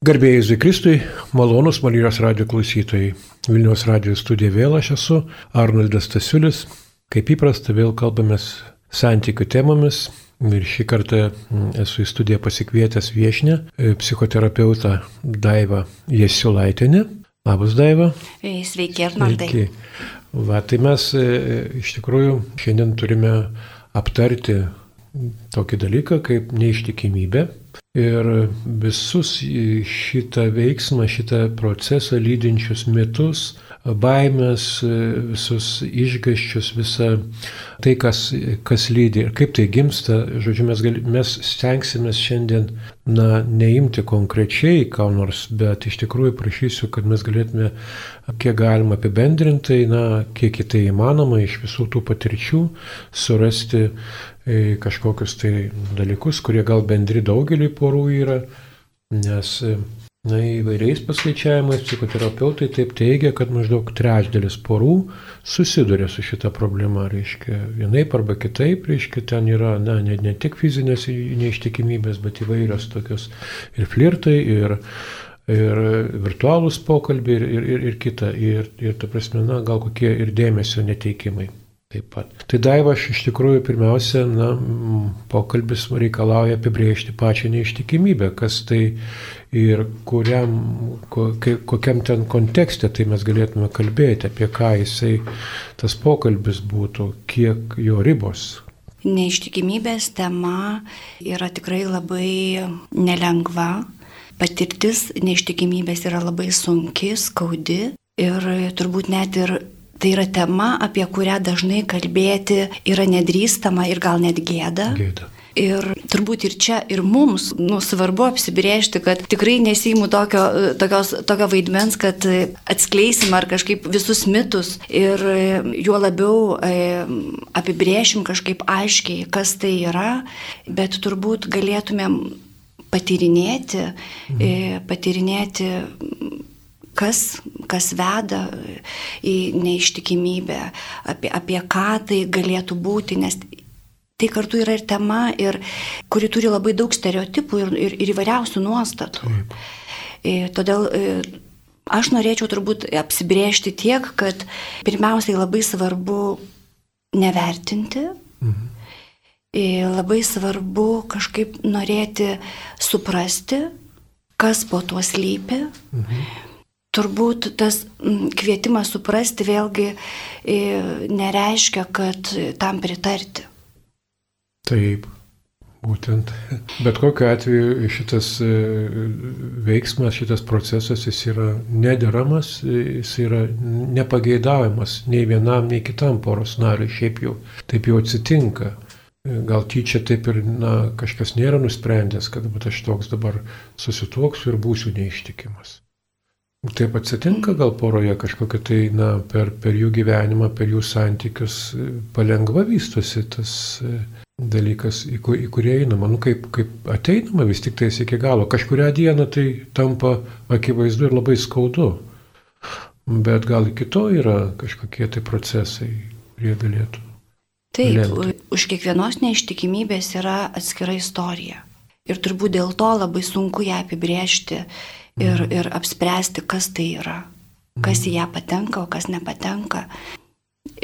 Garbėjai Zikristui, malonus Marijos radio klausytojai. Vilniaus radio studija vėl aš esu, Arnoldas Tasiulis. Kaip įprasta, vėl kalbamės santykių temomis. Ir šį kartą mm, esu į studiją pasikvietęs viešinę, e, psichoterapeutą Daivą Jesiulaitinę. Labas, Daiva. E, sveiki, Arnoldai. Sveiki. Va, tai mes e, iš tikrųjų šiandien turime aptarti tokį dalyką kaip neištikimybė. Ir visus šitą veiksmą, šitą procesą lydinčius mitus, baimės, visus išgaščius, visą tai, kas, kas lydi. Ir kaip tai gimsta, žodžiu, mes, gal, mes stengsime šiandien, na, neimti konkrečiai ką nors, bet iš tikrųjų prašysiu, kad mes galėtume kiek galima apibendrintai, na, kiek tai įmanoma iš visų tų patirčių surasti kažkokius tai dalykus, kurie gal bendri daugelį porų yra, nes na, įvairiais paskaičiavimais psichoterapeutai taip teigia, kad maždaug trečdalis porų susiduria su šita problema, reiškia, vienaip arba kitaip, reiškia, ten yra na, ne, ne tik fizinės neištikimybės, bet įvairios tokios ir flirtai, ir ir virtualūs pokalbiai ir, ir, ir, ir kita. Ir, ir ta prasme, na, gal kokie ir dėmesio neteikimai taip pat. Tai daiva aš iš tikrųjų pirmiausia, na, pokalbis reikalauja apibriežti pačią neištikimybę, kas tai ir kuriam, kokiam ten kontekste tai mes galėtume kalbėti, apie ką jisai tas pokalbis būtų, kiek jo ribos. Neištikimybės tema yra tikrai labai nelengva. Patirtis neištikimybės yra labai sunki, skaudi ir turbūt net ir Tai yra tema, apie kurią dažnai kalbėti yra nedrįstama ir gal net gėda. Gėda. Ir turbūt ir čia, ir mums nu, svarbu apsibriežti, kad tikrai nesijimu tokio, tokios, tokio vaidmens, kad atskleisim ar kažkaip visus mitus ir juo labiau e, apibriešim kažkaip aiškiai, kas tai yra, bet turbūt galėtumėm patyrinėti, mhm. e, patyrinėti kas, kas veda į neištikimybę, apie, apie ką tai galėtų būti, nes tai kartu yra ir tema, ir, kuri turi labai daug stereotipų ir, ir, ir įvairiausių nuostatų. Taip. Ir e, todėl e, aš norėčiau turbūt apsibriežti tiek, kad pirmiausiai labai svarbu nevertinti. Mhm. Ir e, labai svarbu kažkaip norėti suprasti, kas po tuo slypi. Mhm turbūt tas kvietimas suprasti vėlgi e, nereiškia, kad tam pritarti. Taip, būtent. Bet kokiu atveju šitas e, veiksmas, šitas procesas, jis yra nederamas, jis yra nepageidaujamas nei vienam, nei kitam poros nariui, šiaip jau taip jau atsitinka. Gal tyčia taip ir na, kažkas nėra nusprendęs, kad aš toks dabar susituoksiu ir būsiu neištikimas. Taip atsitinka gal poroje kažkokia tai, na, per, per jų gyvenimą, per jų santykius palengva vystosi tas e, dalykas, į, kur, į kurį einama. Nu, kaip, kaip ateinama vis tik tais iki galo. Kažkuria diena tai tampa akivaizdu ir labai skaudu. Bet gal iki to yra kažkokie tai procesai, kurie galėtų. Taip, lemti. už kiekvienos neištikimybės yra atskira istorija. Ir turbūt dėl to labai sunku ją apibriežti ir, mhm. ir apspręsti, kas tai yra, kas į ją patenka, o kas nepatenka.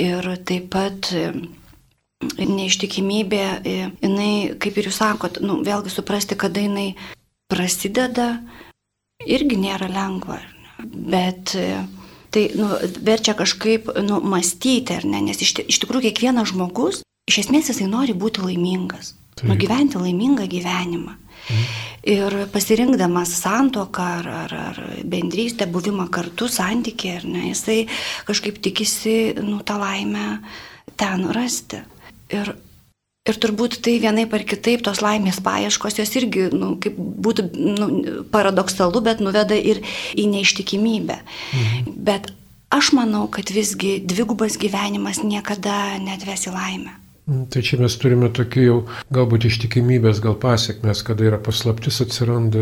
Ir taip pat e, neištikimybė, e, jinai, kaip ir jūs sakot, nu, vėlgi suprasti, kada jinai prasideda, irgi nėra lengva. Bet e, tai nu, verčia kažkaip nu, mąstyti, ar ne, nes iš, iš tikrųjų kiekvienas žmogus, iš esmės jisai nori būti laimingas, nugyventi laimingą gyvenimą. Mhm. Ir pasirinkdamas santoką ar, ar, ar bendrystę, buvimą kartu, santykį, ar ne, jisai kažkaip tikisi, nu, tą laimę ten rasti. Ir, ir turbūt tai vienaip ar kitaip tos laimės paieškos, jos irgi, nu, kaip būtų nu, paradoksalu, bet nuveda ir į neištikimybę. Mhm. Bet aš manau, kad visgi dvigubas gyvenimas niekada netves į laimę. Tai čia mes turime tokį jau galbūt ištikimybės gal pasiekmes, kada yra paslaptis atsiranda,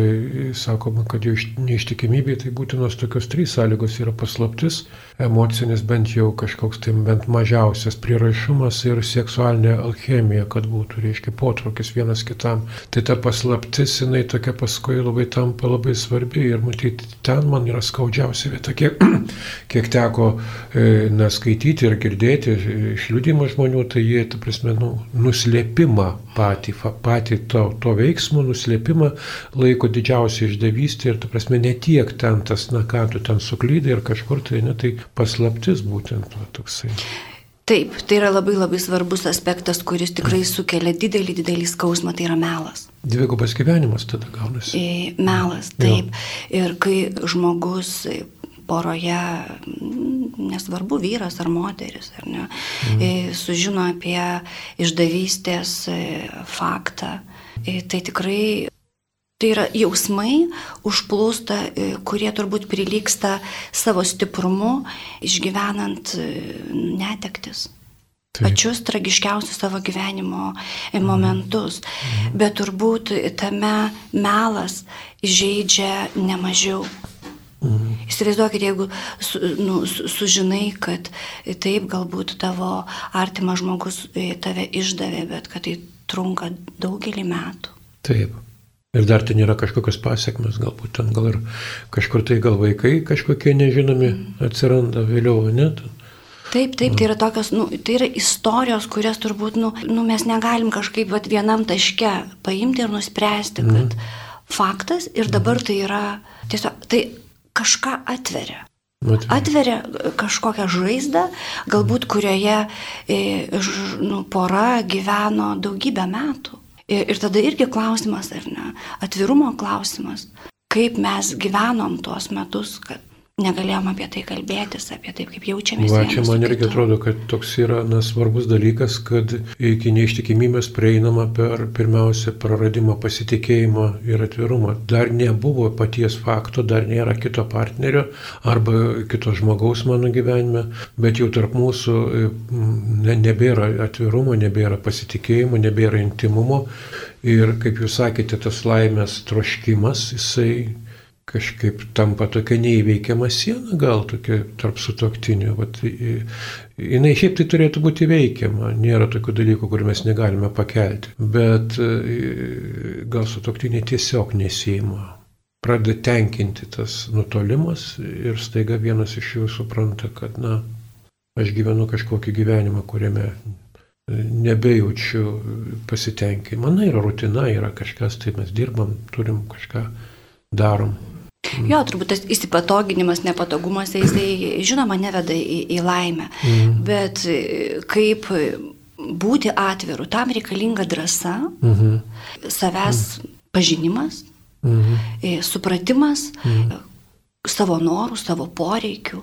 sakoma, kad jau neištikimybė tai būtinos tokios trys sąlygos yra paslaptis, emocinis bent jau kažkoks tai bent mažiausias prieraišumas ir seksualinė alchemija, kad būtų, reiškia, potraukis vienas kitam. Tai ta paslaptis, jinai tokia paskui labai tampa labai svarbi ir matyti, ten man yra skaudžiausia vieta, kiek, kiek teko e, neskaityti ir girdėti iš liūdimo žmonių, tai jie, ta prasme, nu, nuslėpimą patį, patį to, to veiksmo, nuslėpimą laiko didžiausia išdavystė ir, ta prasme, ne tiek ten tas, na ką tu ten suklydai ir kažkur tai, ne, tai paslaptis būtent va, toksai. Taip, tai yra labai labai svarbus aspektas, kuris tikrai sukelia didelį, didelį skausmą, tai yra melas. Dvigubas gyvenimas tada gaunasi. Melas, taip. Jo. Ir kai žmogus poroje, nesvarbu vyras ar moteris, ar ne, mm. sužino apie išdavystės e, faktą, e, tai tikrai Tai yra jausmai užplūsta, kurie turbūt prilyksta savo stiprumu, išgyvenant netektis. Taip. Pačius tragiškiausius savo gyvenimo momentus. Mhm. Bet turbūt tame melas žaidžia nemažiau. Mhm. Įsivaizduokit, jeigu su, nu, su, sužinai, kad taip galbūt tavo artimas žmogus e, tave išdavė, bet kad tai trunka daugelį metų. Taip. Ir dar ten yra kažkokios pasiekmes, galbūt ten gal ir kažkur tai gal vaikai kažkokie nežinomi mhm. atsiranda vėliau, net. Taip, taip, tai yra tokios, nu, tai yra istorijos, kurias turbūt, nu, nu mes negalim kažkaip vat, vienam taške paimti ir nuspręsti, kad mm. faktas ir dabar tai yra tiesiog, tai kažką atveria. Atveria kažkokią žaizdą, galbūt kurioje e, nu, pora gyveno daugybę metų. Ir, tada irgi klausimas, ar ne, atvirumo klausimas, kaip mes gyvenom tuos metus, kad negalėjom apie tai kalbėtis, apie tai, kaip jaučiamės. Va, čia man irgi atrodo, kad toks yra na, svarbus dalykas, kad iki neištikimybės prieinama per pirmiausia praradimą pasitikėjimo ir atvirumą. Dar nebuvo paties fakto, dar nėra kito partnerio arba kito žmogaus mano gyvenime, bet jau tarp mūsų ne, nebėra atvirumo, nebėra pasitikėjimo, nebėra intimumo. Ir kaip jūs sakėte, tas laimės troškimas, jisai kažkaip tampa tokia neįveikiama siena, gal tokia tarp sutoktinių. Vat, jinai šiaip tai turėtų būti veikiama, nėra tokių dalykų, kur mes negalime pakelti, bet gal sutoktiniai tiesiog nesijima. Pradeda tenkinti tas nutolimas ir staiga vienas iš jų supranta, kad, na, aš gyvenu kažkokį gyvenimą, kuriame nebejaučiu pasitenkinimo. Na, yra rutina, yra kažkas, tai mes dirbam, turim kažką darom. Jo, turbūt tas įsipatoginimas, nepatogumas, jisai žinoma neveda į, į laimę. Mm. Bet e, kaip būti atviru, tam reikalinga drąsa, mm -hmm. savęs mm. pažinimas, mm -hmm. supratimas mm. savo norų, savo poreikių.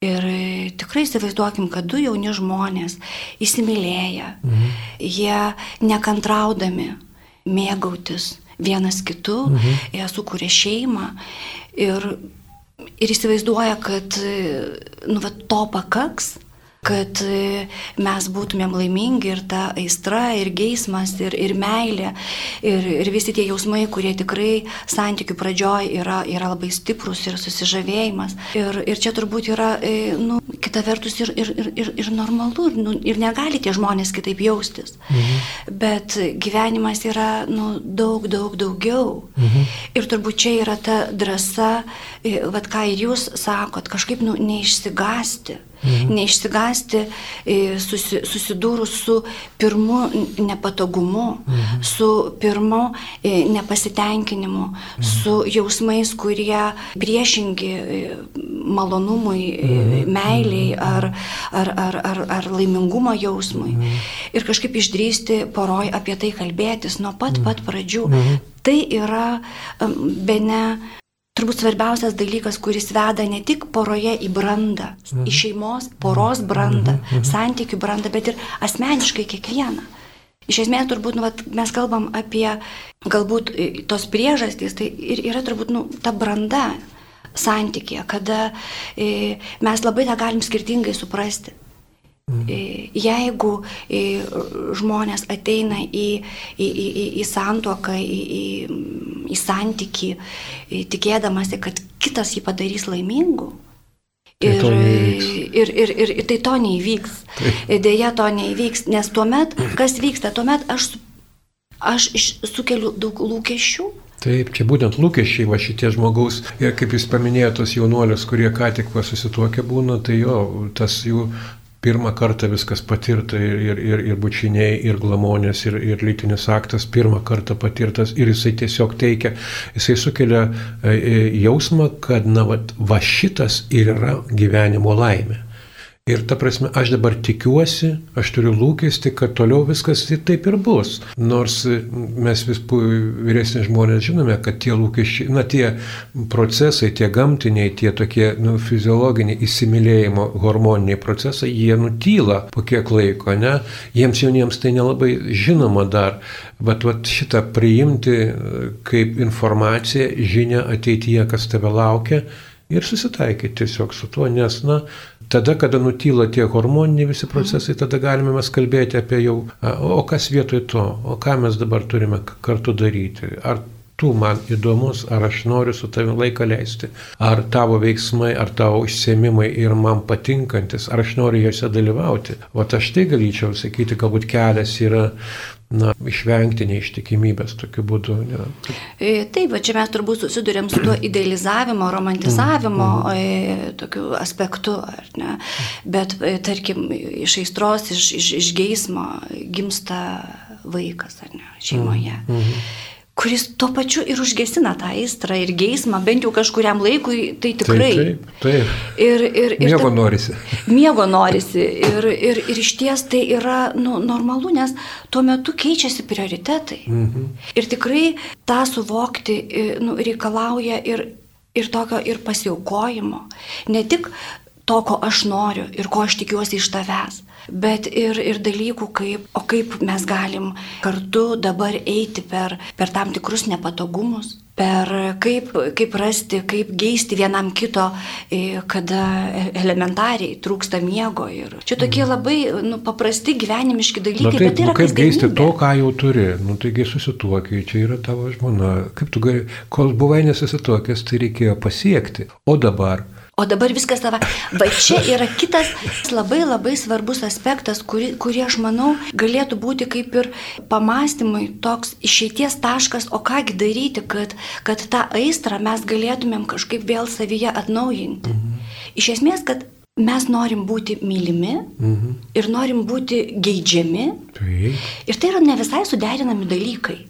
Ir e, tikrai įsivaizduokim, kad du jauni žmonės įsimylėję, mm. jie nekantraudami mėgautis vienas kitu, mhm. jie sukuria šeimą ir, ir įsivaizduoja, kad nu, va, to pakaks kad e, mes būtumėm laimingi ir ta aistra, ir geismas, ir, ir meilė, ir, ir visi tie jausmai, kurie tikrai santykių pradžioj yra, yra labai stiprus ir susižavėjimas. Ir, ir čia turbūt yra, e, nu, kita vertus, ir, ir, ir, ir, normalu, ir, nu, ir negali tie žmonės kitaip jaustis. Mhm. Bet gyvenimas yra nu, daug, daug daugiau. Mhm. Ir turbūt čia yra ta drąsa, e, vad ką ir jūs sakot, kažkaip nu, neišsigasti. Mhm. Neišsigasti e, susi, susidūrus su pirmu nepatogumu, mhm. su pirmu e, nepasitenkinimu, mhm. su jausmais, kurie priešingi e, malonumui, mhm. meiliai mhm. ar, ar, ar, ar, ar laimingumo jausmui. Mhm. Ir kažkaip išdrysti poroj apie tai kalbėtis nuo pat pat pradžių. Mhm. Tai yra be ne turbūt svarbiausias dalykas, kuris veda ne tik poroje į brandą, mhm. į šeimos, poros brandą, mhm. mhm. santykių brandą, bet ir asmeniškai kiekvieną. Iš esmės, turbūt, nu, vat, mes kalbam apie galbūt tos priežastys, tai ir yra turbūt nu, ta branda santykė, kada e, mes labai tą galim skirtingai suprasti. Mhm. Jeigu žmonės ateina į, į, į, į santuoką, į, į, į santyki, tikėdamasi, kad kitas jį padarys laimingu, Tai ir, ir, ir, ir, ir tai to neįvyks. Taip. Dėja, to neįvyks, nes tuomet, kas vyksta, tuomet aš, aš sukeliu daug lūkesčių. Taip, čia būtent lūkesčiai va šitie žmogaus, ir kaip jūs paminėjote, tos jaunuolius, kurie ką tik susituokia būna, tai jo, tas jų pirmą kartą viskas patirta ir, ir, ir, ir bučiniai, ir glamonės, ir, ir lytinis aktas pirmą kartą patirtas ir jisai tiesiog teikia, jisai sukelia e, e, jausmą, kad na, va, va šitas ir yra gyvenimo laimė. Ir ta prasme, aš dabar tikiuosi, aš turiu lūkesti, kad toliau viskas taip ir bus. Nors mes vis vyresni žmonės žinome, kad tie lūkesčiai, na tie procesai, tie gamtiniai, tie tokie nu, fiziologiniai įsimylėjimo hormoniniai procesai, jie nutyla po kiek laiko, ne? Jiems jauniems tai nelabai žinoma dar, bet vat, šitą priimti kaip informaciją, žinią ateityje, kas tave laukia ir susitaikyti tiesiog su tuo, nes, na, tada, kada nutyla tie hormoniniai visi procesai, tada galime mes kalbėti apie jau, o kas vietoj to, o ką mes dabar turime kartu daryti. Ar tu man įdomus, ar aš noriu su tavimi laiką leisti, ar tavo veiksmai, ar tavo užsiemimai yra man patinkantis, ar aš noriu juose dalyvauti. O aš tai galėčiau sakyti, galbūt kelias yra na, išvengti neištikimybės tokiu būdu. Ne. E, taip, čia mes turbūt susidurėm su tuo idealizavimo, romantizavimo mm. mm. tokiu aspektu, ar ne? Bet, e, tarkim, iš aistros, iš, iš, iš geismo gimsta vaikas, ar ne, šeimoje. Mm. Mm kuris tuo pačiu ir užgesina tą aistrą ir geismą, bent jau kažkuriam laikui, tai tikrai. Taip, taip. taip. Ir, ir, ir miego ta, norisi. Miego norisi. Ir, ir, ir iš ties tai yra nu, normalu, nes tuo metu keičiasi prioritetai. Mhm. Ir tikrai tą suvokti nu, reikalauja ir, ir tokio ir pasiaukojimo. Ne tik to, ko aš noriu ir ko aš tikiuosi iš tavęs, bet ir, ir dalykų, kaip, o kaip mes galim kartu dabar eiti per, per tam tikrus nepatogumus, per kaip, kaip rasti, kaip geisti vienam kito, e, kada elementariai trūksta miego. Ir čia tokie mhm. labai nu, paprasti gyvenimiški dalykai. Na, taip, bet tai yra nu, kaip geisti to, ką jau turi. Nu, taigi susituokiai, čia yra tavo žmona. Kaip tu gali, kol buvai nesusituokęs, tai reikėjo pasiekti. O dabar O dabar viskas tava. Va čia yra kitas labai labai svarbus aspektas, kurį, kurį aš manau galėtų būti kaip ir pamastymui toks išeities taškas, o kągi daryti, kad, kad tą aistrą mes galėtumėm kažkaip vėl savyje atnaujinti. Mhm. Iš esmės, kad mes norim būti mylimi mhm. ir norim būti geidžiami. Taip. Ir tai yra ne visai suderinami dalykai.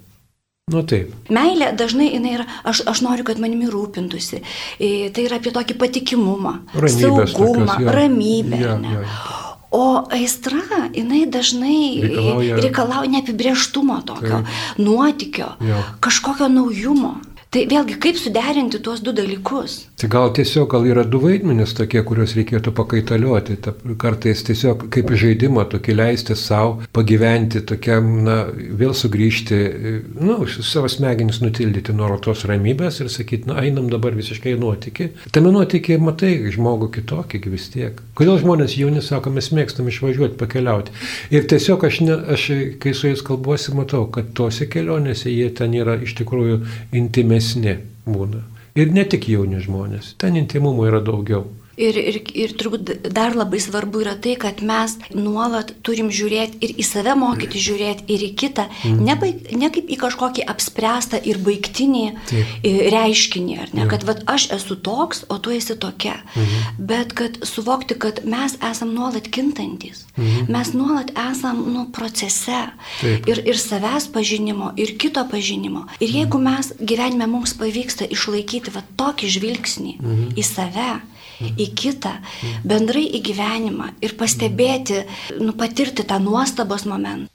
Nu taip. Meilė dažnai jinai yra, aš, aš noriu, kad manimi rūpintųsi. E, tai yra apie tokį patikimumą, Ramybės saugumą, tokios, ja. ramybę. Ja, ja, ja. O aistra, jinai dažnai reikalauja, reikalauja neapibrieštumo tokio, taip. nuotykio, ja. kažkokio naujumo. Tai vėlgi, kaip suderinti tuos du dalykus? Tai gal tiesiog gal yra du vaidmenys tokie, kuriuos reikėtų pakaitalioti. Ta, kartais tiesiog kaip žaidimą tokį leisti savo pagyventi, tokiam, na, vėl sugrįžti, na, nu, savo smegenis nutildyti nuo tos ramybės ir sakyti, na, einam dabar visiškai nuotykį. Tame nuotykį matai žmogų kitokį vis tiek. Kodėl žmonės jauni sako, mes mėgstam išvažiuoti, pakeliauti. Ir tiesiog aš, ne, aš kai su jais kalbuosi, matau, kad tose kelionėse jie ten yra iš tikrųjų intimesni jaunesni būna. Ir ne tik jauni žmonės, ten intimumo yra daugiau. Ir, ir, ir turbūt dar labai svarbu yra tai, kad mes nuolat turim žiūrėti ir į save mokyti žiūrėti, ir į kitą, mm. ne, baig, ne kaip į kažkokį apspręstą ir baigtinį Taip. reiškinį, ar ne, ja. kad vat, aš esu toks, o tu esi tokia, mm. bet kad suvokti, kad mes esam nuolat kintantis, mm. mes nuolat esam nu, procese Taip. ir, ir savęs pažinimo, ir kito pažinimo. Ir jeigu mm. mes gyvenime mums pavyksta išlaikyti vat, tokį žvilgsnį mm. į save, į kitą, bendrai į gyvenimą ir pastebėti, nu, patirti tą nuostabos momentą.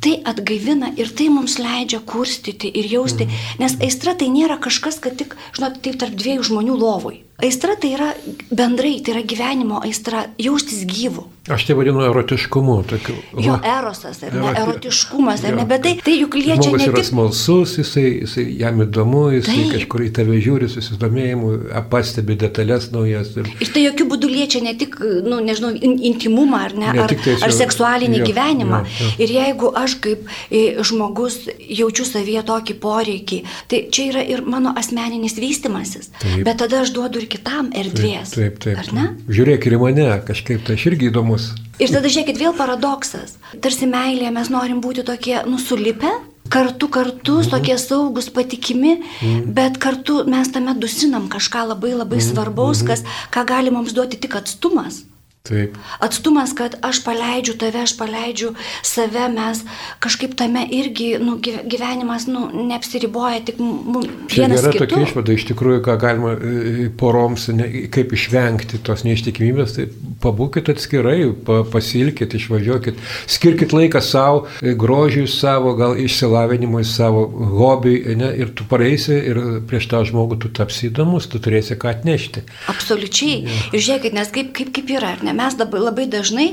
Tai atgaivina ir tai mums leidžia kurstyti ir jausti, nes aistra tai nėra kažkas, kad tik, žinot, taip tarp dviejų žmonių lovoj. Aistra tai yra bendrai, tai yra gyvenimo aistra, jaustis gyvu. Aš tai vadinu erotiškumu. Tokiu, jo erosas, ar ne, erotiškumas, ar ne, bet tai, tai juk liečia Žmogus yra tik... smalsus, jisai, jisai jam įdomu, jisai Taip. kažkur į tave žiūri susidomėjimu, pastebi detalės naujas. Ir... Ir tai jokių būdų liečia ne tik, nu, nežinau, in, intimumą ar ne, Ne ar, tai ar seksualinį jo, gyvenimą. jo, jo. Ir jeigu aš kaip e, žmogus jaučiu savyje tokį poreikį, tai čia yra ir mano asmeninis vystimasis. Taip. Bet tada aš duodu ir kitam erdvės. Taip, taip. Ar ne? Žiūrėk ir į mane, kažkaip tai aš irgi įdomus. Ir tada žiūrėkit, vėl paradoksas. Tarsi meilėje mes norim būti tokie nusulipę, kartu, kartu, Mhm. tokie saugus, patikimi, bet kartu mes tame dusinam kažką labai labai Mhm. svarbaus, kas, ką gali mums duoti tik atstumas. Taip. Atstumas, kad aš paleidžiu tave, aš paleidžiu save, mes kažkaip tame irgi, nu, gy- gyvenimas, nu, neapsiriboja tik mu- Čia vienas yra kitu. tokia išvada, iš tikrųjų, ką galima e, poroms, ne, kaip išvengti tos neištikimybės, tai pabūkit atskirai, pa, pasilkit, išvažiuokit, skirkit laiką savo, e, grožiui savo, gal išsilavinimui savo, hobiui, ne, ir tu pareisi ir prieš tą žmogų tu tapsi įdomus, tu turėsi ką atnešti. Absoliučiai. Ir žiūrėkit, nes kaip, kaip, kaip yra, ar ne? Mes dabar labai dažnai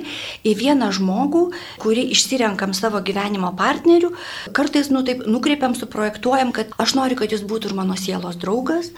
į vieną žmogų, kurį išsirenkam savo gyvenimo partnerių, kartais nu, taip nukreipiam, suprojektuojam, kad aš noriu, kad jis būtų ir mano sielos draugas,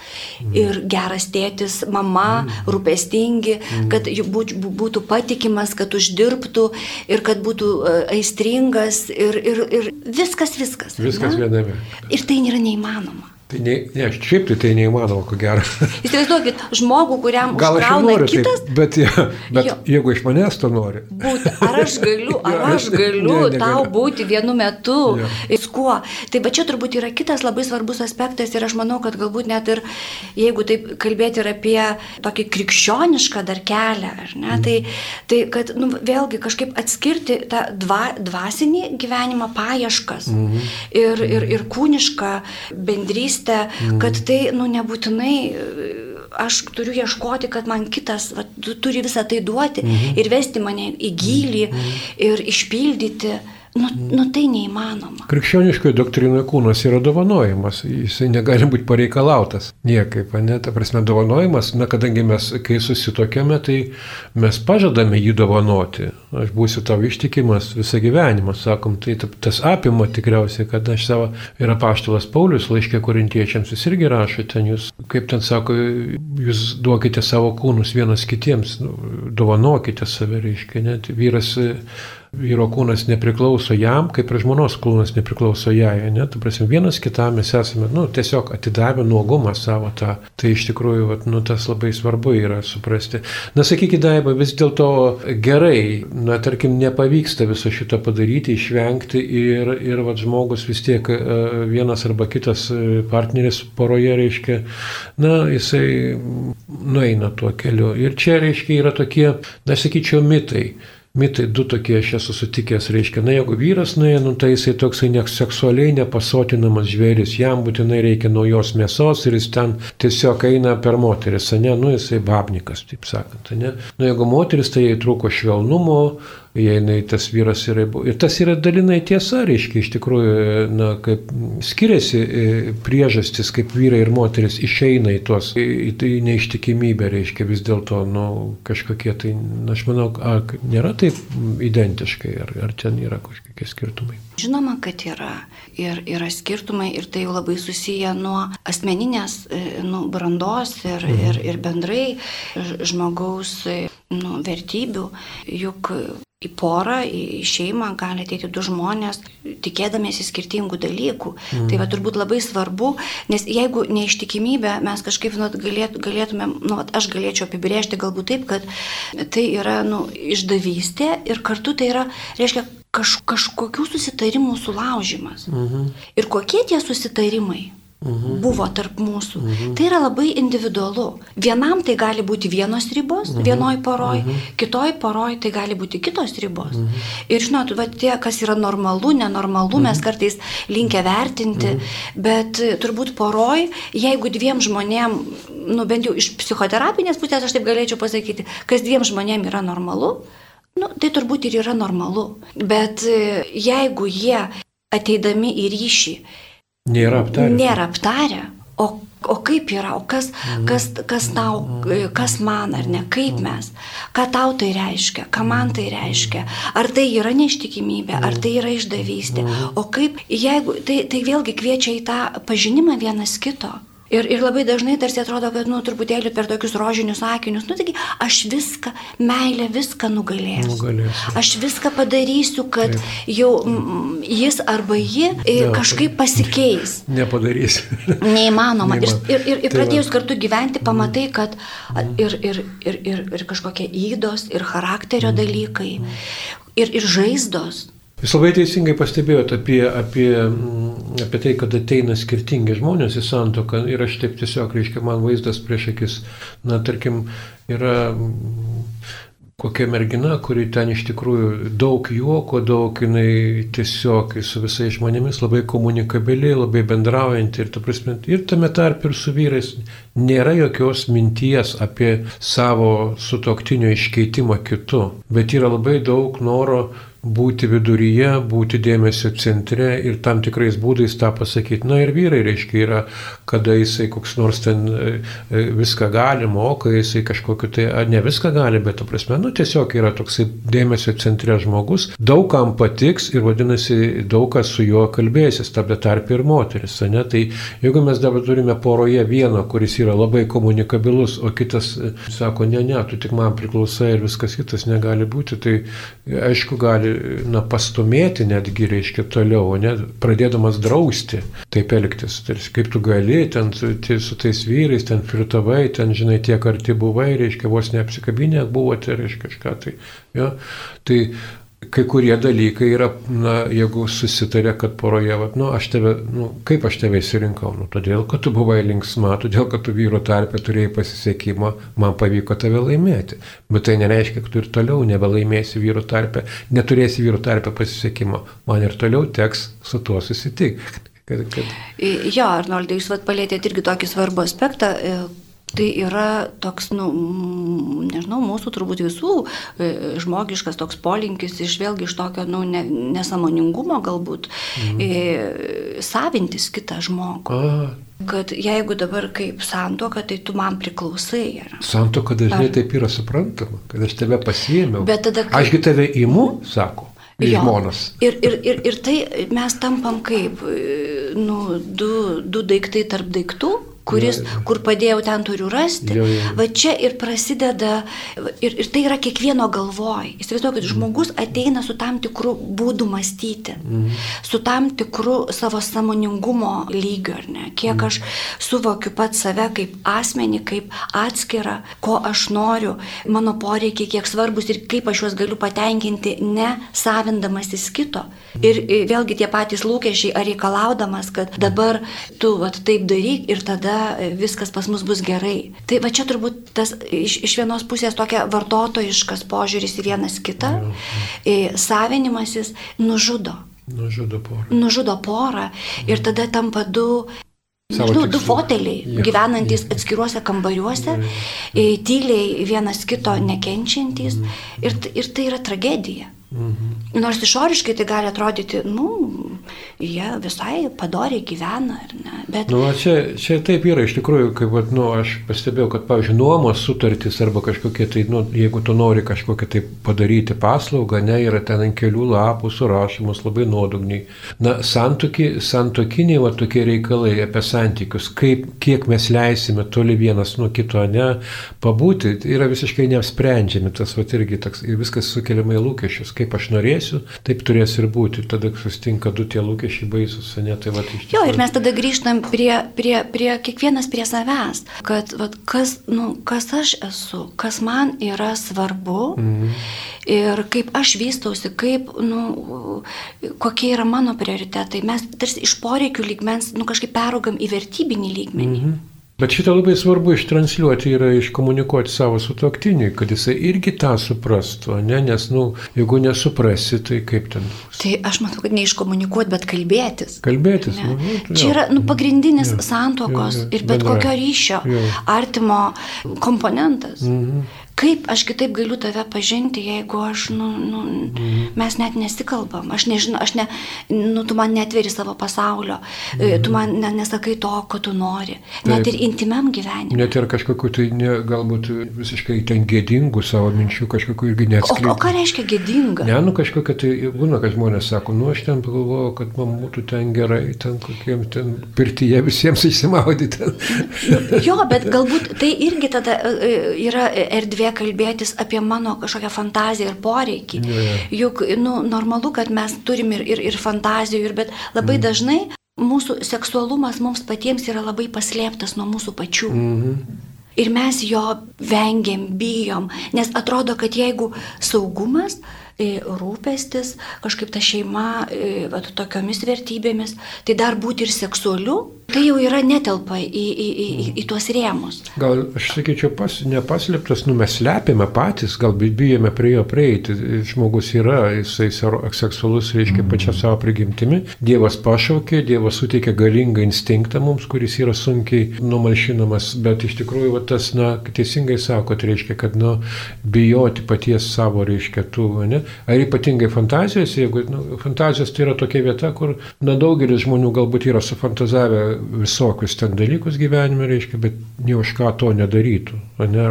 ir geras tėtis, mama, rūpestingi, kad jų būt- būtų patikimas, kad uždirbtų ir kad būtų e, aistringas ir, ir, ir viskas, viskas. Viskas ne? viename. Ir tai nėra neįmanoma. Tai ne, ne, šiaip tai tai neįmanoma, ko gero. Įsivaizduokit, žmogų, kuriam Gal aš noriu, kitas, taip, bet, ja, bet Jo. jeigu iš manęs to nori. būti. Ar aš galiu, ar Jo, aš galiu ne, negaliu. tau būti vienu metu, Jo. viskuo. Tai bet čia turbūt yra kitas labai svarbus aspektas ir aš manau, kad galbūt net ir jeigu taip kalbėti ir apie tokį krikščionišką dar kelią, ne, tai, tai kad nu, vėlgi kažkaip atskirti tą dva, dvasinį gyvenimą paieškas ir, ir, ir kūnišką bendrystę, kad tai nu, nebūtinai e, aš turiu ieškoti, kad man kitas va, tu- turi visą tai duoti ir vesti mane į gilį ir išpildyti. Nu, nu tai neįmanoma. Krikščioniškoje doktrinoje kūnas yra dovanojimas, jisai negali būti pareikalautas. Niekaip, ne, ta prasme, dovanojimas, na, kadangi mes, kai susitokėme, tai mes pažadame jį dovanoti. Aš būsiu tau ištikimas visą gyvenimą, sakom, tai ta- tas apima tikriausiai, kad aš savo, yra paštalas Paulius, laiškė korintiečiams, jis irgi rašo ten, jūs, kaip ten sako, jūs duokite savo kūnus vienas kitiems, nu, dovanokite save, reiškia, net vyras vyro kūnas nepriklauso jam, kaip ir žmonos kūnas nepriklauso jai. Ne? Tu prasme, vienas kitam mes esame, nu, tiesiog atidavę nuogumą savo tą. Tai iš tikrųjų, vat, nu, tas labai svarbu yra suprasti. Na, sakykit, Daiba, vis dėlto gerai, na, tarkim, nepavyksta viso šito padaryti, išvengti ir, ir vat, žmogus vis tiek e, vienas arba kitas e, partneris poroje, reiškia, na, jisai nueina tuo keliu. Ir čia, reiškia, yra tokie, na, sakyčiau, mitai. Mitai du tokie aš esu sutikęs, reiškia, na jeigu vyras nuėjo, nu, tai jisai toksai seksualiai nepasotinamas žvėris, jam būtinai reikia naujos mėsos ir jis ten tiesiog eina per moteris, ne, nu jisai babnikas, taip sakant, ne. Nu jeigu moteris, tai jai trūko švelnumo, jei tas vyras yra. Ir tas yra dalinai tiesa, reiškia, iš tikrųjų, na, kaip skiriasi e, priežastis, kaip vyrai ir moteris išeina į tuos, į, į tai neištikimybę, reiškia, vis dėlto, nu, kažkokie tai, na, aš manau, ar nėra taip identiškai, ar, ar ten yra kažkokie skirtumai. Žinoma, kad yra. Ir yra skirtumai ir tai jau labai susiję nuo asmeninės e, nu, brandos ir, ir, ir bendrai žmogaus e, nu, vertybių. Juk į porą, į šeimą gali ateiti du žmonės, tikėdamėsi skirtingų dalykų. Mm. Tai va turbūt labai svarbu, nes jeigu neištikimybė, mes kažkaip nu, galėt, galėtumėm, nu, aš galėčiau apibrėžti galbūt taip, kad tai yra nu, išdavystė ir kartu tai yra, reiškia, kaž, kažkokių susitarimų sulaužimas. Mhm. Ir kokie tie susitarimai? Mhm. buvo tarp mūsų. Mhm. Tai yra labai individualu. Vienam tai gali būti vienos ribos, mhm. vienoj poroj, mhm. kitoj poroj tai gali būti kitos ribos. Mhm. Ir žinot, va, tie, kas yra normalu, nenormalu, mhm. mes kartais linkę vertinti, mhm. bet e, turbūt poroj, jeigu dviem žmonėm, nu bent jau iš psichoterapinės pusės aš taip galėčiau pasakyti, kas dviem žmonėm yra normalu, nu, tai turbūt ir yra normalu. Bet e, jeigu jie ateidami į ryšį Nėra aptarę. Nėra aptarę. o, o kaip yra, o kas, kas, kas tau, kas man ar ne, kaip mes, ką tau tai reiškia, ką man tai reiškia, ar tai yra neištikimybė, ar tai yra išdavystė, o kaip, jeigu, tai, tai vėlgi kviečia į tą pažinimą vienas kito. Ir, ir labai dažnai tarsi atrodo, kad, nu, truputėlį per tokius rožinius akinius, nu, taigi, aš viską, meilė viską nugalėsiu. Nugalėsiu. Aš viską padarysiu, kad Taip. jau mm, jis arba ji ja, kažkaip pasikeis. Nepadarysi. Neįmanoma. Ir, ir, ir, ir pradėjus kartu gyventi, pamatai, kad ir, ir, ir, ir, ir kažkokie įdos, ir charakterio dalykai, ir, ir žaizdos Jūs labai teisingai pastebėjote apie, apie, mm, apie tai, kad ateina skirtingi žmonės į santoką ir aš taip tiesiog, reiškia, man vaizdas prieš akis, na, tarkim, yra mm, kokia mergina, kuri ten iš tikrųjų daug juoko, daug jinai tiesiog su visais žmonėmis labai komunikabili, labai bendraujanti. Ir, ta prasme, ir tame tarp ir su vyrais nėra jokios minties apie savo sutoktinio iškeitimą kitu, bet yra labai daug noro būti viduryje, būti dėmesio centre ir tam tikrais būdais tą pasakyti. Na ir vyrai, reiškia, yra, kada jisai koks nors ten e, e, viską gali, moka, jisai kažkokiu tai, ar ne viską gali, bet, ta prasme, nu tiesiog yra toksai dėmesio centre žmogus, daugam patiks ir vadinasi, daug kas su juo kalbėsis, tada tarp ir moteris, ne? Tai jeigu mes dabar turime poroje vieną, kuris yra labai komunikabilus, o kitas e, sako, ne, ne, tu tik man priklausai ir viskas kitas negali būti, tai aišku, gali na, pastumėti netgi, reiškia, toliau, ne, pradėdamas drausti taip elgtis. Tai, kaip tu gali, ten su, su tais vyrais, ten flirtavai, ten, žinai, tiek arti buvai, reiškia, vos neapsikabinę buvote, reiškia kažką. Tai, jo, tai kai kurie dalykai yra, na, jeigu susitarė, kad poroje, va, nu, aš tave, nu, kaip aš tave įsirinkau, nu, todėl, kad tu buvai linksma, todėl, kad tu vyro tarpę turėjai pasisekimą, man pavyko tave laimėti. Bet tai nereiškia, kad tu ir toliau nebelaimėsi vyro tarpę, neturėsi vyro tarpę pasisekimo, man ir toliau teks su tuo susitikti. Kad, kad... Jo, Arnoldai, jūs vat palėtėte irgi tokį svarbų aspektą, Tai yra toks, nu, nežinau, mūsų turbūt visų e, žmogiškas toks polinkis iš vėlgi iš tokio, nu, ne, nesamoningumo galbūt, mhm. e, savintis kitą žmogų. A. Kad jeigu dabar kaip santoka, tai tu man priklausai. Ar... Santoka dažnai Ar... taip yra suprantama, kad aš tave pasiėmiau. Bet tada... Kaip... Ašgi tave įimu, sako. Žmonas. Ir, ir, ir, ir tai mes tampam kaip, e, nu, du, du daiktai tarp daiktų, kuris, ja, ja. kur padėjau, ten turiu rasti. Ja, ja. Va čia ir prasideda, ir, ir tai yra kiekvieno galvoj. Įsivaizduokit, mm. žmogus ateina su tam tikru būdu mąstyti, mm. su tam tikru savo samoningumo lygiu, ar ne? Kiek mm. aš suvokiu pat save kaip asmenį, kaip atskirą, ko aš noriu, mano poreikiai kiek svarbus ir kaip aš juos galiu patenkinti, ne savindamasis kito. Ir vėlgi tie patys lūkesčiai, ar reikalaudamas, kad dabar tu vat, taip daryk ir tada viskas pas mus bus gerai. Tai va čia turbūt tas iš, iš vienos pusės tokia vartotojiškas požiūris į vienas kitą, savinimasis nužudo. Nužudo porą. Nužudo porą ir tada tampa du Nežinau, du foteliai, ja, gyvenantis ja. atskiruose kambariuose, ja, ja. tyliai vienas kito nekenčiantys. Ja. Ir, ir tai yra tragedija. Mhm. Nors išoriškai tai gali atrodyti, nu, jie visai padoriai gyvena, ar ne? Bet... Nu, čia, čia taip yra, iš tikrųjų, kaip, nu, aš pastebėjau, kad, pavyzdžiui, nuomos sutartys arba kažkokie, tai, nu, jeigu tu nori kažkokią tai padaryti paslaugą, ne, yra ten ant kelių lapų surašymus labai nuodugniai. Na, santoki, santokiniai, va, tokie reikalai apie santykius, kaip, kiek mes leisime toli vienas nuo kito, ne, pabūti, yra visiškai neapsprendžiami, tas, va, irgi toks, ir viskas sukeliama į lūkesčius kaip aš norėsiu, taip turės ir būti. Tada sustinka du tie lūkesčiai baisus, ne tai va iš tikrųjų. Jo, ir mes tada grįžtam prie, prie, prie kiekvienas prie savęs, kad va, kas, nu, kas aš esu, kas man yra svarbu mhm. ir kaip aš vystausi, kaip, nu, kokie yra mano prioritetai. Mes tarsi iš poreikių lygmens, nu, kažkaip peraugam į vertybinį lygmenį. Mhm. Bet šitą labai svarbu ištransliuoti yra iškomunikuoti savo sutoktiniui, kad jisai irgi tą suprastų, ne? nes, nu, jeigu nesuprasi, tai kaip ten. Tai aš matau, kad neiškomunikuoti, bet kalbėtis. Kalbėtis. Ne. Nu, tai Čia yra nu, pagrindinis ja, santokos ja, ja, ir bet bendra. kokio ryšio, ja. artimo komponentas. Mhm kaip aš kitaip galiu tave pažinti, jeigu aš, nu, nu, mhm. mes net nesikalbam, aš nežinau, aš ne, nu, tu man netveri savo pasaulio, mhm. tu man ne, nesakai to, ko tu nori, Taip. net ir intimiam gyvenimui. Net ir kažkokiu tai ne, galbūt visiškai ten gėdingų savo minčių, kažkokiu irgi neatskleidžiu. O, o ką reiškia gėdinga? Ne, nu kažkokia tai būna, kad žmonės sako, nu aš ten pagalvojau, kad man būtų ten gerai, ten kokiem ten pirtyje visiems išsimaudyti. jo, bet galbūt tai irgi tada e, e, yra erdvė erdvė kalbėtis apie mano kažkokią fantaziją ir poreikį. Yeah. Juk nu, normalu, kad mes turim ir, ir, ir fantazijų, ir, bet labai mm. dažnai mūsų seksualumas mums patiems yra labai paslėptas nuo mūsų pačių. Mm -hmm. Ir mes jo vengiam, bijom, nes atrodo, kad jeigu saugumas, rūpestis, kažkaip ta šeima, va, tokiomis vertybėmis, tai dar būti ir seksualiu, tai jau yra netelpa į, į, į, į tuos rėmus. Gal aš sakyčiau, pas, nepaslėptas, nu mes slepiame patys, gal bijome prie jo prieiti. Žmogus yra, jisai seksualus, reiškia pačia savo prigimtimi. Dievas pašaukė, Dievas suteikė galingą instinktą mums, kuris yra sunkiai numalšinamas, bet iš tikrųjų va, tas, na, teisingai sako, tai reiškia, kad, nu, bijoti paties savo, reiškia, tų, ne, ar ypatingai fantazijos, jeigu nu, fantazijos tai yra tokia vieta, kur na, daugelis žmonių galbūt yra sufantazavę visokius ten dalykus gyvenime, reiškia, bet ne už ką to nedarytų. Ne,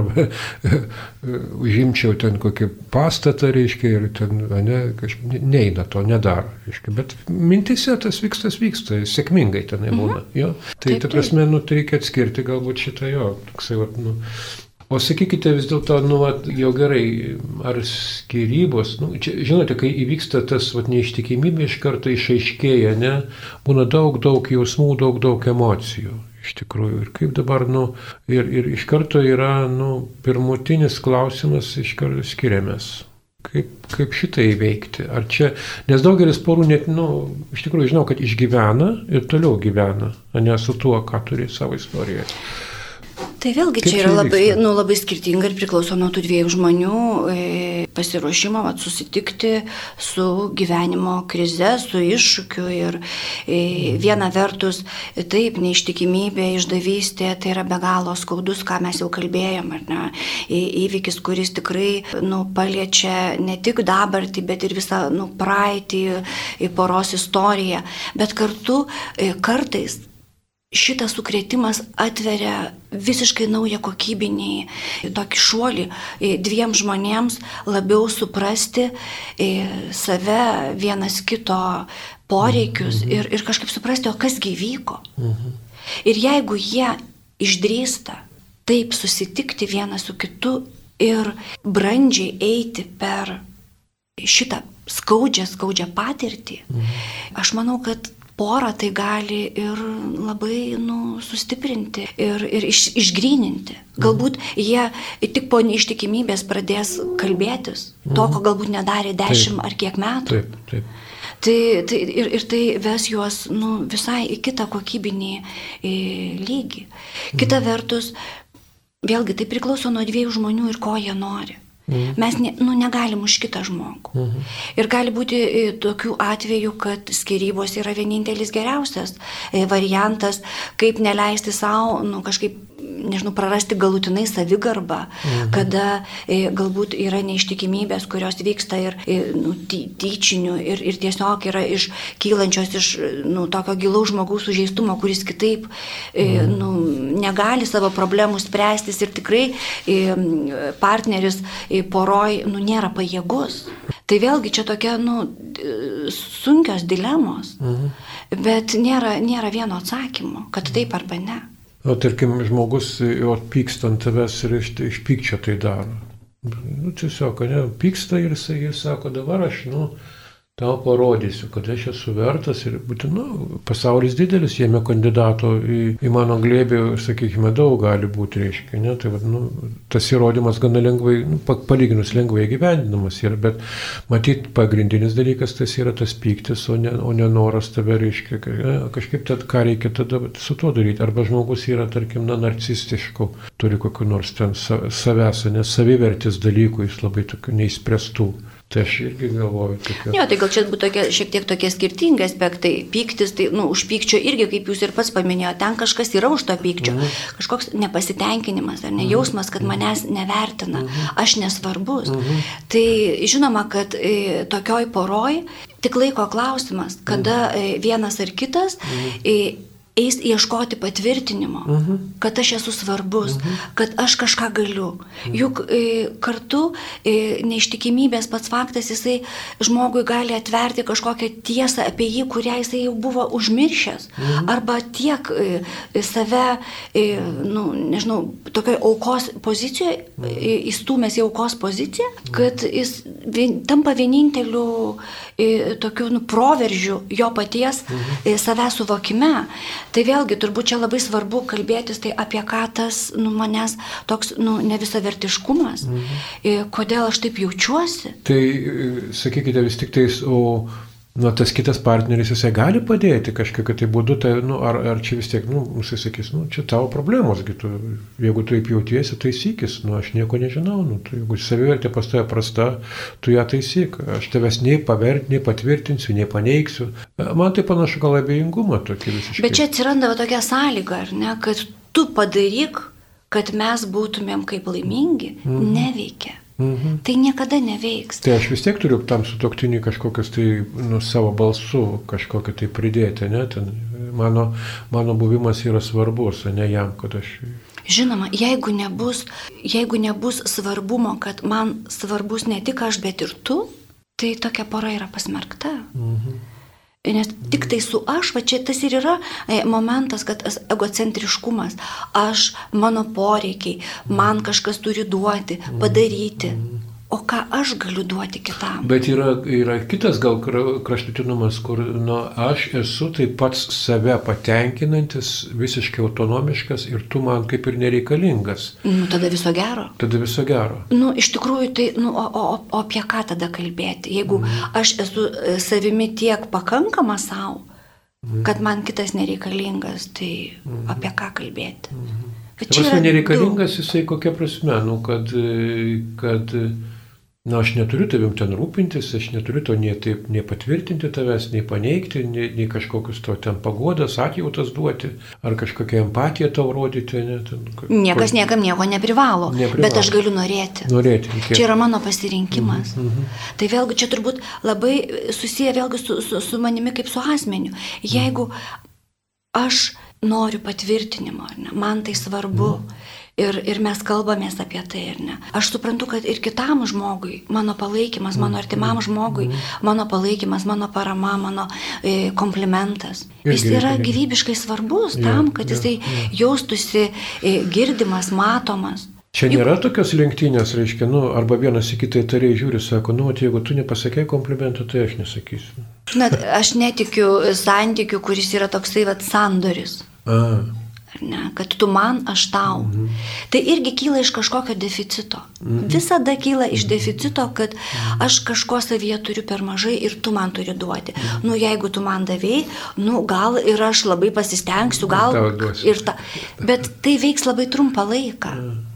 užimčiau ten kokį pastatą, reiškia, ir ten ne, kažkaip neina to, nedaro. Reiškia, bet mintise tas vyksta, vyksta, sėkmingai tenai būna. Mhm. Jo? Tai, ta prasme, nu, tai reikia atskirti galbūt šitą jo, toksai, va, nu, O sakykite vis dėlto, nu, vat, jau gerai, ar skirybos, nu, čia, žinote, kai įvyksta tas vat, neištikimybė, iš karto išaiškėja, ne, būna daug, daug jausmų, daug, daug emocijų. Iš tikrųjų, ir kaip dabar, nu, ir, ir iš karto yra, nu, pirmutinis klausimas, iš karto skiriamės. Kaip, kaip šitą įveikti? Ar čia, nes daugelis porų net, nu, iš tikrųjų žinau, kad išgyvena ir toliau gyvena, o ne su tuo, ką turi savo istorijoje. Tai vėlgi Kaip čia yra labai, nu, labai skirtinga ir priklauso nuo tų dviejų žmonių e, pasiruošimo vat, susitikti su gyvenimo krize, su iššūkiu. Ir e, viena vertus, taip, neištikimybė, išdavystė, tai yra be galo skaudus, ką mes jau kalbėjom, ar ne? Į, įvykis, kuris tikrai nu, paliečia ne tik dabartį, bet ir visą nu, praeitį, poros istoriją. Bet kartu e, kartais šitas sukretimas atveria visiškai naują kokybinį tokį šuolį dviem žmonėms labiau suprasti save, vienas kito poreikius mhm. ir, ir kažkaip suprasti, o kasgi vyko. Mhm. Ir jeigu jie išdrįsta taip susitikti vienas su kitu ir brandžiai eiti per šitą skaudžią, skaudžią patirtį, mhm. aš manau, kad porą tai gali ir labai nu, sustiprinti ir, ir iš, išgryninti. Galbūt jie tik po neištikimybės pradės kalbėtis, to, ko galbūt nedarė dešimt ar kiek metų. Taip, taip. Tai, tai, ir, ir tai ves juos nu, visai į kitą kokybinį į lygį. Kita vertus, vėlgi tai priklauso nuo dviejų žmonių ir ko jie nori. Mhm. Mes ne, nu, negalim už kitą žmogų. Mhm. Ir gali būti e, tokių atvejų, kad skirybos yra vienintelis geriausias e, variantas, kaip neleisti savo nu, kažkaip nežinau, prarasti galutinai savigarbą, mhm. kada e, galbūt yra neištikimybės, kurios vyksta ir e, nu, ty, tyčinių ir, ir tiesiog yra iš kylančios iš nu, tokio gilaus žmogaus sužeistumo, kuris kitaip e, mhm. nu, negali savo problemų spręstis ir tikrai e, partneris e, poroj nu, nėra pajėgus. Tai vėlgi čia tokia nu, sunkios dilemos, mhm. bet nėra, nėra vieno atsakymo, kad taip arba ne. O tarkim, žmogus jo pyksta ant tavęs ir iš, iš pykčio tai daro. Nu, tiesiog, ne, pyksta ir jisai jis sako, dabar aš, nu, tau parodysiu, kad aš esu vertas ir būtent, nu, pasaulis didelis, jame kandidato į, į mano glėbį, sakykime, daug gali būti, reiškia, ne, tai, nu, tas įrodymas gana lengvai, nu, palyginus lengvai gyvendinamas yra, bet matyt, pagrindinis dalykas tas yra tas pyktis, o ne, o ne noras tave, reiškia, ne, kažkaip tad, ką reikia tada su tuo daryti, arba žmogus yra, tarkim, na, narcistiškų, turi kokiu nors ten savęs, nes savivertis dalykų, jis labai tokių neįspręstų Tai aš irgi galvoju, kad... Jo, tai gal čia būtų tokie, šiek tiek tokie skirtingi aspektai. Pyktis, tai, nu, už pykčio irgi, kaip jūs ir pats paminėjote, ten kažkas yra už to pykčio. Mhm. Kažkoks nepasitenkinimas ar nejausmas, kad manęs nevertina. Mhm. Aš nesvarbus. Mhm. Tai žinoma, kad e, tokioj poroj tik laiko klausimas, kada mhm. e, vienas ar kitas mhm. Eis ieškoti patvirtinimo, uh mhm. -huh. kad aš esu svarbus, uh mhm. -huh. kad aš kažką galiu. Uh mhm. -huh. Juk e, kartu e, neištikimybės pats faktas, jisai žmogui gali atverti kažkokią tiesą apie jį, kurią jisai jau buvo užmiršęs. Uh -huh. Arba tiek e, save, e, nu, nežinau, tokioje aukos pozicijoje, e, įstumęs į aukos poziciją, kad jis vien, tampa vieninteliu e, tokiu nu, proveržiu jo paties uh -huh. e, savęs suvokime. Tai vėlgi turbūt čia labai svarbu kalbėtis tai apie ką tas nu, manęs toks nu, nevisavertiškumas, mhm. kodėl aš taip jaučiuosi. Tai sakykite vis tik tais, o nu, tas kitas partneris jisai gali padėti kažkokiu tai būdu, tai, nu, ar, ar čia vis tiek, nu, jisai sakys, nu, čia tavo problemos, tu, jeigu tu taip jautiesi, taisykis, nu, aš nieko nežinau, nu, tu, jeigu savivertė pas tave prasta, tu ją taisyk, aš tavęs nei pavert, nei patvirtinsiu, nei paneigsiu. Man tai panašu gal abejingumą tokį visiškai. Bet čia atsiranda tokia sąlyga, ar ne, kad tu padaryk, kad mes būtumėm kaip laimingi, mhm. neveikia. Mhm. Tai niekada neveiks. Tai aš vis tiek turiu tam sutoktinį kažkokias tai nu, savo balsu kažkokią tai pridėti, ne? Ten mano, mano buvimas yra svarbus, ne jam, kad aš... Žinoma, jeigu nebus, jeigu nebus svarbumo, kad man svarbus ne tik aš, bet ir tu, tai tokia pora yra pasmerkta. Mhm. Nes tik tai su aš, va čia tas ir yra e, momentas, kad egocentriškumas, aš, mano poreikiai, man kažkas turi duoti, padaryti. Mm. O ką aš galiu duoti kitam? Bet yra, yra kitas gal kraštutinumas, kur nu, aš esu taip pats save patenkinantis, visiškai autonomiškas ir tu man kaip ir nereikalingas. Nu, tada viso gero. Tada viso gero. Nu, iš tikrųjų, tai, nu, o, o, o apie ką tada kalbėti? Jeigu mm. aš esu e, savimi tiek pakankama savo, mm. kad man kitas nereikalingas, tai mm. apie ką kalbėti? Mm. Bet čia prasme, nereikalingas du. jisai kokia prasme, nu, kad, kad Na, aš neturiu tavim ten rūpintis, aš neturiu to nei, taip, nei patvirtinti tavęs, nei paneigti, nei, nei kažkokius to ten pagodas, atjautas duoti, ar kažkokią empatiją tau rodyti. Ne, ten, Niekas ko... niekam nieko neprivalo, neprivalo, bet aš galiu norėti. Norėti. Reikėtų. Čia yra mano pasirinkimas. Mm -hmm. Tai vėlgi čia turbūt labai susiję vėlgi su, su, su manimi kaip su asmeniu. Jeigu aš noriu patvirtinimo, ne, man tai svarbu. Mm ir, ir mes kalbamės apie tai, ar ne. Aš suprantu, kad ir kitam žmogui, mano palaikymas, mano artimam žmogui, mano palaikymas, mano parama, mano e, komplimentas, jis yra gyvybiškai svarbus tam, kad jisai jaustųsi e, girdimas, matomas. Čia nėra tokios lenktynės, reiškia, nu, arba vienas į kitą įtariai žiūri, sako, nu, jeigu tu nepasakė komplimentą, tai aš nesakysiu. Na, aš netikiu santykiu, kuris yra toksai, vad, sandoris. A ne, kad tu man, aš tau. Mhm. Tai irgi kyla iš kažkokio deficito. Mhm. Visada kyla iš deficito, kad aš kažko savyje turiu per mažai ir tu man turi duoti. Mhm. Nu, jeigu tu man davėjai, nu, gal ir aš labai pasistengsiu, gal ir ta. Bet tai veiks labai trumpą laiką. Mhm.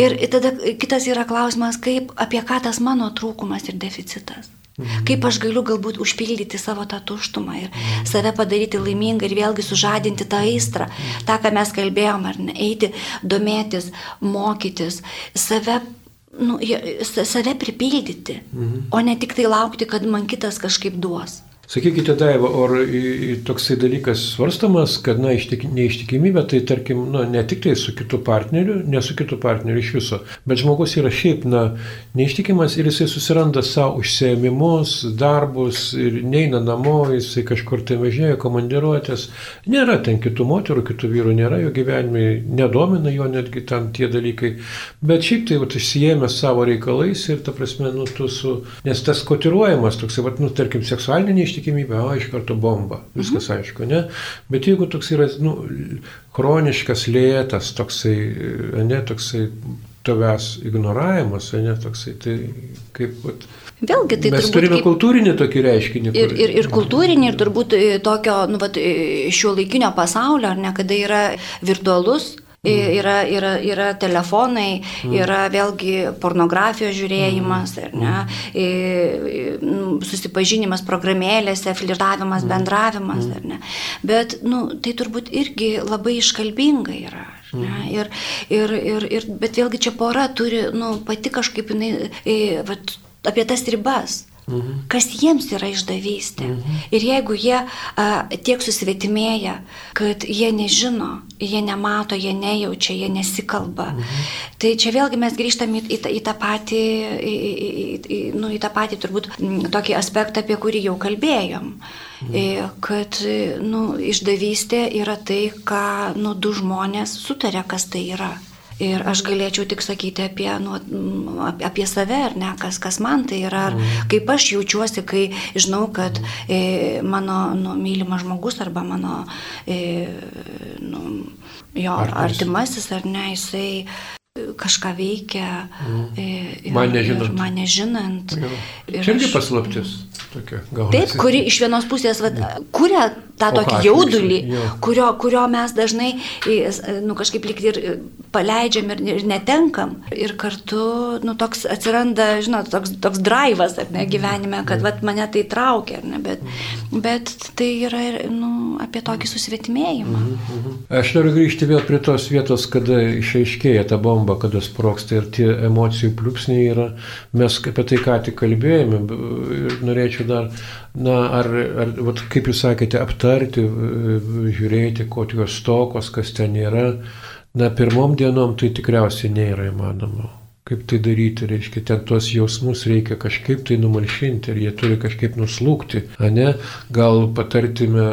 Ir tada kitas yra klausimas, kaip, apie ką tas mano trūkumas ir deficitas. Mhm. Kaip aš galiu galbūt užpildyti savo tą tuštumą ir mhm. save padaryti laimingą ir vėlgi sužadinti tą aistrą, mhm. tą, ką mes kalbėjom, ar ne, eiti, domėtis, mokytis, save nu, save pripildyti, mhm. o ne tik tai laukti, kad man kitas kažkaip duos. Sakykite, Daiva, ar toksai dalykas svarstamas, kad na, ištik, neištikimybė, tai tarkim, na, ne tik tai su kitu partneriu, ne su kitu partneriu iš viso, bet žmogus yra šiaip, na, neištikimas ir jisai susiranda savo užsiemimus, darbus ir neina namo, jisai kažkur tai važiuoja, komandiruotės, nėra ten kitų moterų, kitų vyrų nėra jo gyvenime, nedomina jo netgi ten tie dalykai, bet šiaip tai, va, išsijėmė savo reikalais ir, ta prasme, nu, tu su, nes tas kotiruojamas, toksai, va, nu, tarkim, seksualinė neištikimybė, neištikimybė, o iš karto bomba, viskas mhm. aišku, ne? Bet jeigu toks yra, nu, chroniškas, lėtas, toksai, ne, toksai tavęs ignoravimas, ne, toksai, tai kaip, vat, Vėlgi tai Mes turime kaip, kultūrinį tokį reiškinį. Ir, ir, ir kultūrinį, ir turbūt e, tokio, nu, e, šio laikinio pasaulio, ar ne, kada yra virtualus. Yra, yra, yra telefonai, mm. yra vėlgi pornografijos žiūrėjimas, mm. ne, susipažinimas programėlėse, flirtavimas, bendravimas. Ne. Bet nu, tai turbūt irgi labai iškalbinga yra. Ne, ir, ir, ir, ir, bet vėlgi čia pora turi nu, pati kažkaip jinai, vat, apie tas ribas. Mhm. Kas jiems yra išdavystė. Mhm. Ir jeigu jie a, tiek susvetimėja, kad jie nežino, jie nemato, jie nejaučia, jie nesikalba, mhm. tai čia vėlgi mes grįžtame į, į, į tą patį, į, į, į, nu, į tą patį turbūt tokį aspektą, apie kurį jau kalbėjom. Mhm. Kad nu, išdavystė yra tai, ką nu, du žmonės sutarė, kas tai yra. Ir aš galėčiau tik sakyti apie, nu, apie save, ar ne, kas, kas man tai yra, ar mm. kaip aš jaučiuosi, kai žinau, kad e, mano nu, mylimas žmogus arba mano e, nu, jo artimasis, ar ne, jisai kažką veikia. Mm. Ir, man nežinant. Ir man nežinant. Čia irgi aš... paslaptis. Tokia, Taip, kuri iš vienos pusės vat, kuria tą o tokį jaudulį, kurio, kurio mes dažnai nu, kažkaip lyg ir paleidžiam ir, ir netenkam. Ir kartu nu, toks atsiranda, žinot, toks, toks drivas ne, gyvenime, kad vat, mane tai traukia, ne, bet, bet tai yra ir nu, apie tokį susvetimėjimą. Mhm, mhm. Aš noriu grįžti vėl prie tos vietos, kada išaiškėja ta bomba, kada sproksta ir tie emocijų pliūpsniai yra. Mes apie tai ką tik kalbėjome ir norėčiau dar na, ar, ar vat, kaip jūs sakėte, aptarti, žiūrėti, kokios stokos, kas ten yra. Na, pirmom dienom tai tikriausiai nėra įmanoma. Kaip tai daryti, reiškia, ten tuos jausmus reikia kažkaip tai numalšinti ir jie turi kažkaip nuslūkti, ne? Gal patartime,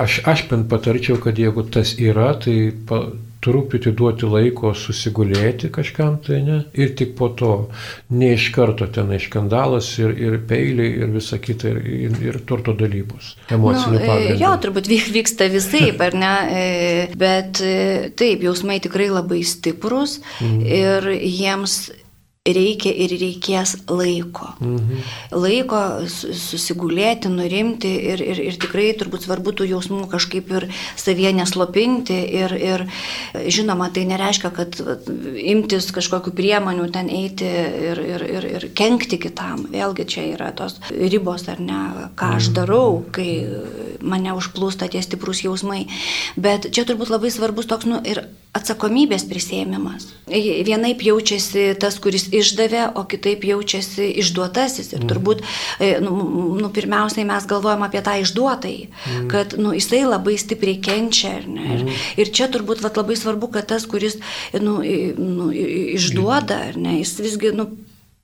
aš, aš bent patarčiau, kad jeigu tas yra, tai pa, truputį duoti laiko susigulėti kažkam tai, ne? Ir tik po to, ne iš karto ten skandalas ir, ir peiliai ir visa kita, ir, ir, ir turto dalybos. Emocinių nu, pagrindų. Jo, turbūt vyksta visai, ar ne? E, bet e, taip, jausmai tikrai labai stiprus mm. ir jiems reikia ir reikės laiko. Mhm. Laiko susigulėti, nurimti ir, ir, ir tikrai turbūt svarbu tų jausmų kažkaip ir savie neslopinti. Ir, ir žinoma, tai nereiškia, kad imtis kažkokiu priemonių ten eiti ir, ir, ir, ir kenkti kitam. Vėlgi čia yra tos ribos ar ne, ką aš mhm. darau, kai mane užplūsta tie stiprus jausmai. Bet čia turbūt labai svarbus toks nu, ir atsakomybės prisėmimas. Vienaip jaučiasi tas, kuris išdavė, o kitaip jaučiasi išduotasis. Ir mm. turbūt, e, nu, nu, pirmiausiai mes galvojam apie tą išduotąjį, mm. kad nu, jisai labai stipriai kenčia. Ir, mm. ir čia turbūt vat, labai svarbu, kad tas, kuris nu, nu, išduoda, ne, jis visgi nu,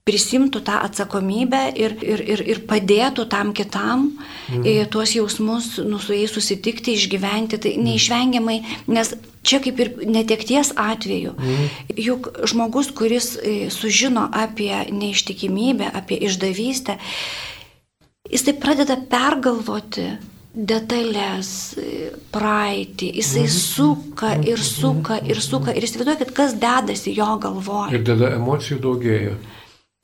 prisimtų tą atsakomybę ir, ir, ir, ir padėtų tam kitam mm. tuos jausmus, nu, su jais susitikti, išgyventi, tai neišvengiamai, nes čia kaip ir netekties atveju, mm. juk žmogus, kuris e, sužino apie neištikimybę, apie išdavystę, jis tai pradeda pergalvoti detalės, e, praeitį, jisai mhm. suka ir suka ir suka ir įsivaizduokit, kas dedasi jo galvoje. Ir tada emocijų daugėja.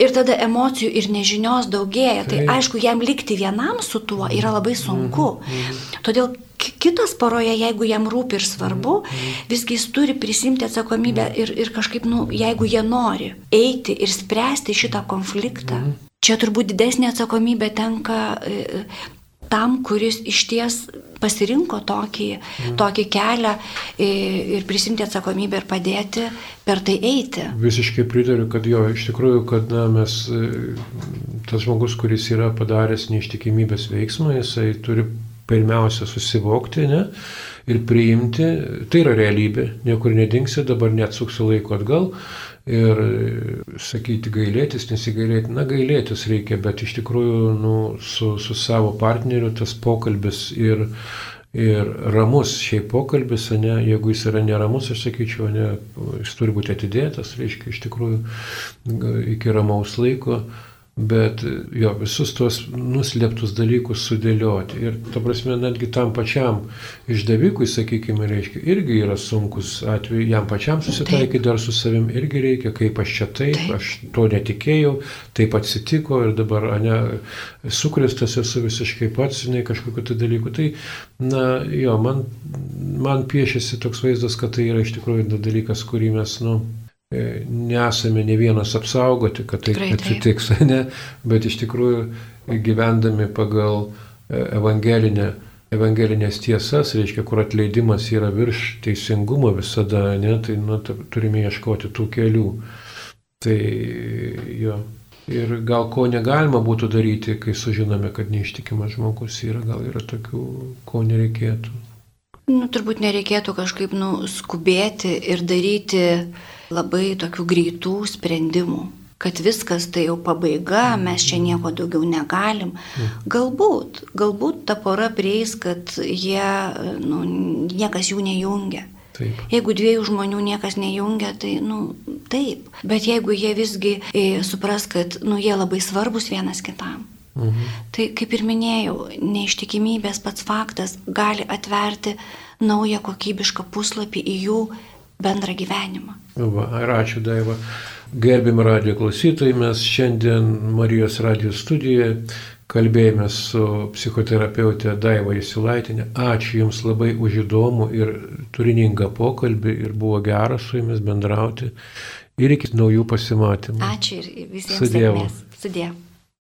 Ir tada emocijų ir nežinios daugėja. Tai, tai aišku, jam likti vienam su tuo yra labai sunku. Mm -hmm. Todėl kitas poroje, jeigu jam rūpi ir svarbu, visgi jis turi prisimti atsakomybę ir, ir kažkaip, nu, jeigu jie nori eiti ir spręsti šitą konfliktą. Čia turbūt didesnė atsakomybė tenka e, tam, kuris iš ties pasirinko tokį, mm. tokį kelią ir prisimti atsakomybę ir padėti per tai eiti. Visiškai pritariu, kad jo, iš tikrųjų, kad na, mes, e, tas žmogus, kuris yra padaręs neištikimybės veiksmą, jisai turi pirmiausia susivokti ne, ir priimti, tai yra realybė, niekur nedingsi, dabar neatsuksiu laiko atgal. Ir sakyti gailėtis, nesigailėti, na gailėtis reikia, bet iš tikrųjų nu, su, su savo partneriu tas pokalbis ir, ir ramus šiaip pokalbis, ne, jeigu jis yra neramus, aš sakyčiau, ne, jis turi būti atidėtas, reiškia iš tikrųjų iki ramaus laiko bet jo, visus tuos nuslėptus dalykus sudėlioti. Ir, ta prasme, netgi tam pačiam išdavikui, sakykime, reiškia, irgi yra sunkus atveju, jam pačiam susitaikyti dar su savim irgi reikia, kaip aš čia taip, taip. aš to netikėjau, taip atsitiko ir dabar, ne, sukrestas esu visiškai pats, ne kažkokiu tai dalyku. Tai, na, jo, man, man piešiasi toks vaizdas, kad tai yra iš tikrųjų dalykas, kurį mes, nu, nesame ne vienas apsaugoti, kad tai Tikrai, atsitiks, taip. ne, bet iš tikrųjų gyvendami pagal e, evangelinę, evangelinės tiesas, reiškia, kur atleidimas yra virš teisingumo visada, ne, tai nu, turime ieškoti tų kelių. Tai jo. Ir gal ko negalima būtų daryti, kai sužinome, kad neištikimas žmogus yra, gal yra tokių, ko nereikėtų. Nu, turbūt nereikėtų kažkaip nu, skubėti ir daryti labai tokių greitų sprendimų kad viskas tai jau pabaiga, mes čia nieko daugiau negalim. Galbūt, galbūt ta pora prieis, kad jie, nu, niekas jų nejungia. Taip. Jeigu dviejų žmonių niekas nejungia, tai, nu, taip. Bet jeigu jie visgi e, supras, kad, nu, jie labai svarbus vienas kitam. Mhm. Tai kaip ir minėjau, neištikimybės pats faktas gali atverti naują kokybišką puslapį į jų bendrą gyvenimą. Va, ir ačiū Daiva. Gerbimi radio klausytojai, mes šiandien Marijos radio studijoje kalbėjome su psichoterapeutė Daiva Jasilaitinė. Ačiū Jums labai už įdomų ir turiningą pokalbį ir buvo gera su Jumis bendrauti ir iki naujų pasimatymų. Ačiū ir visiems. Sudėjau. Sudėjau.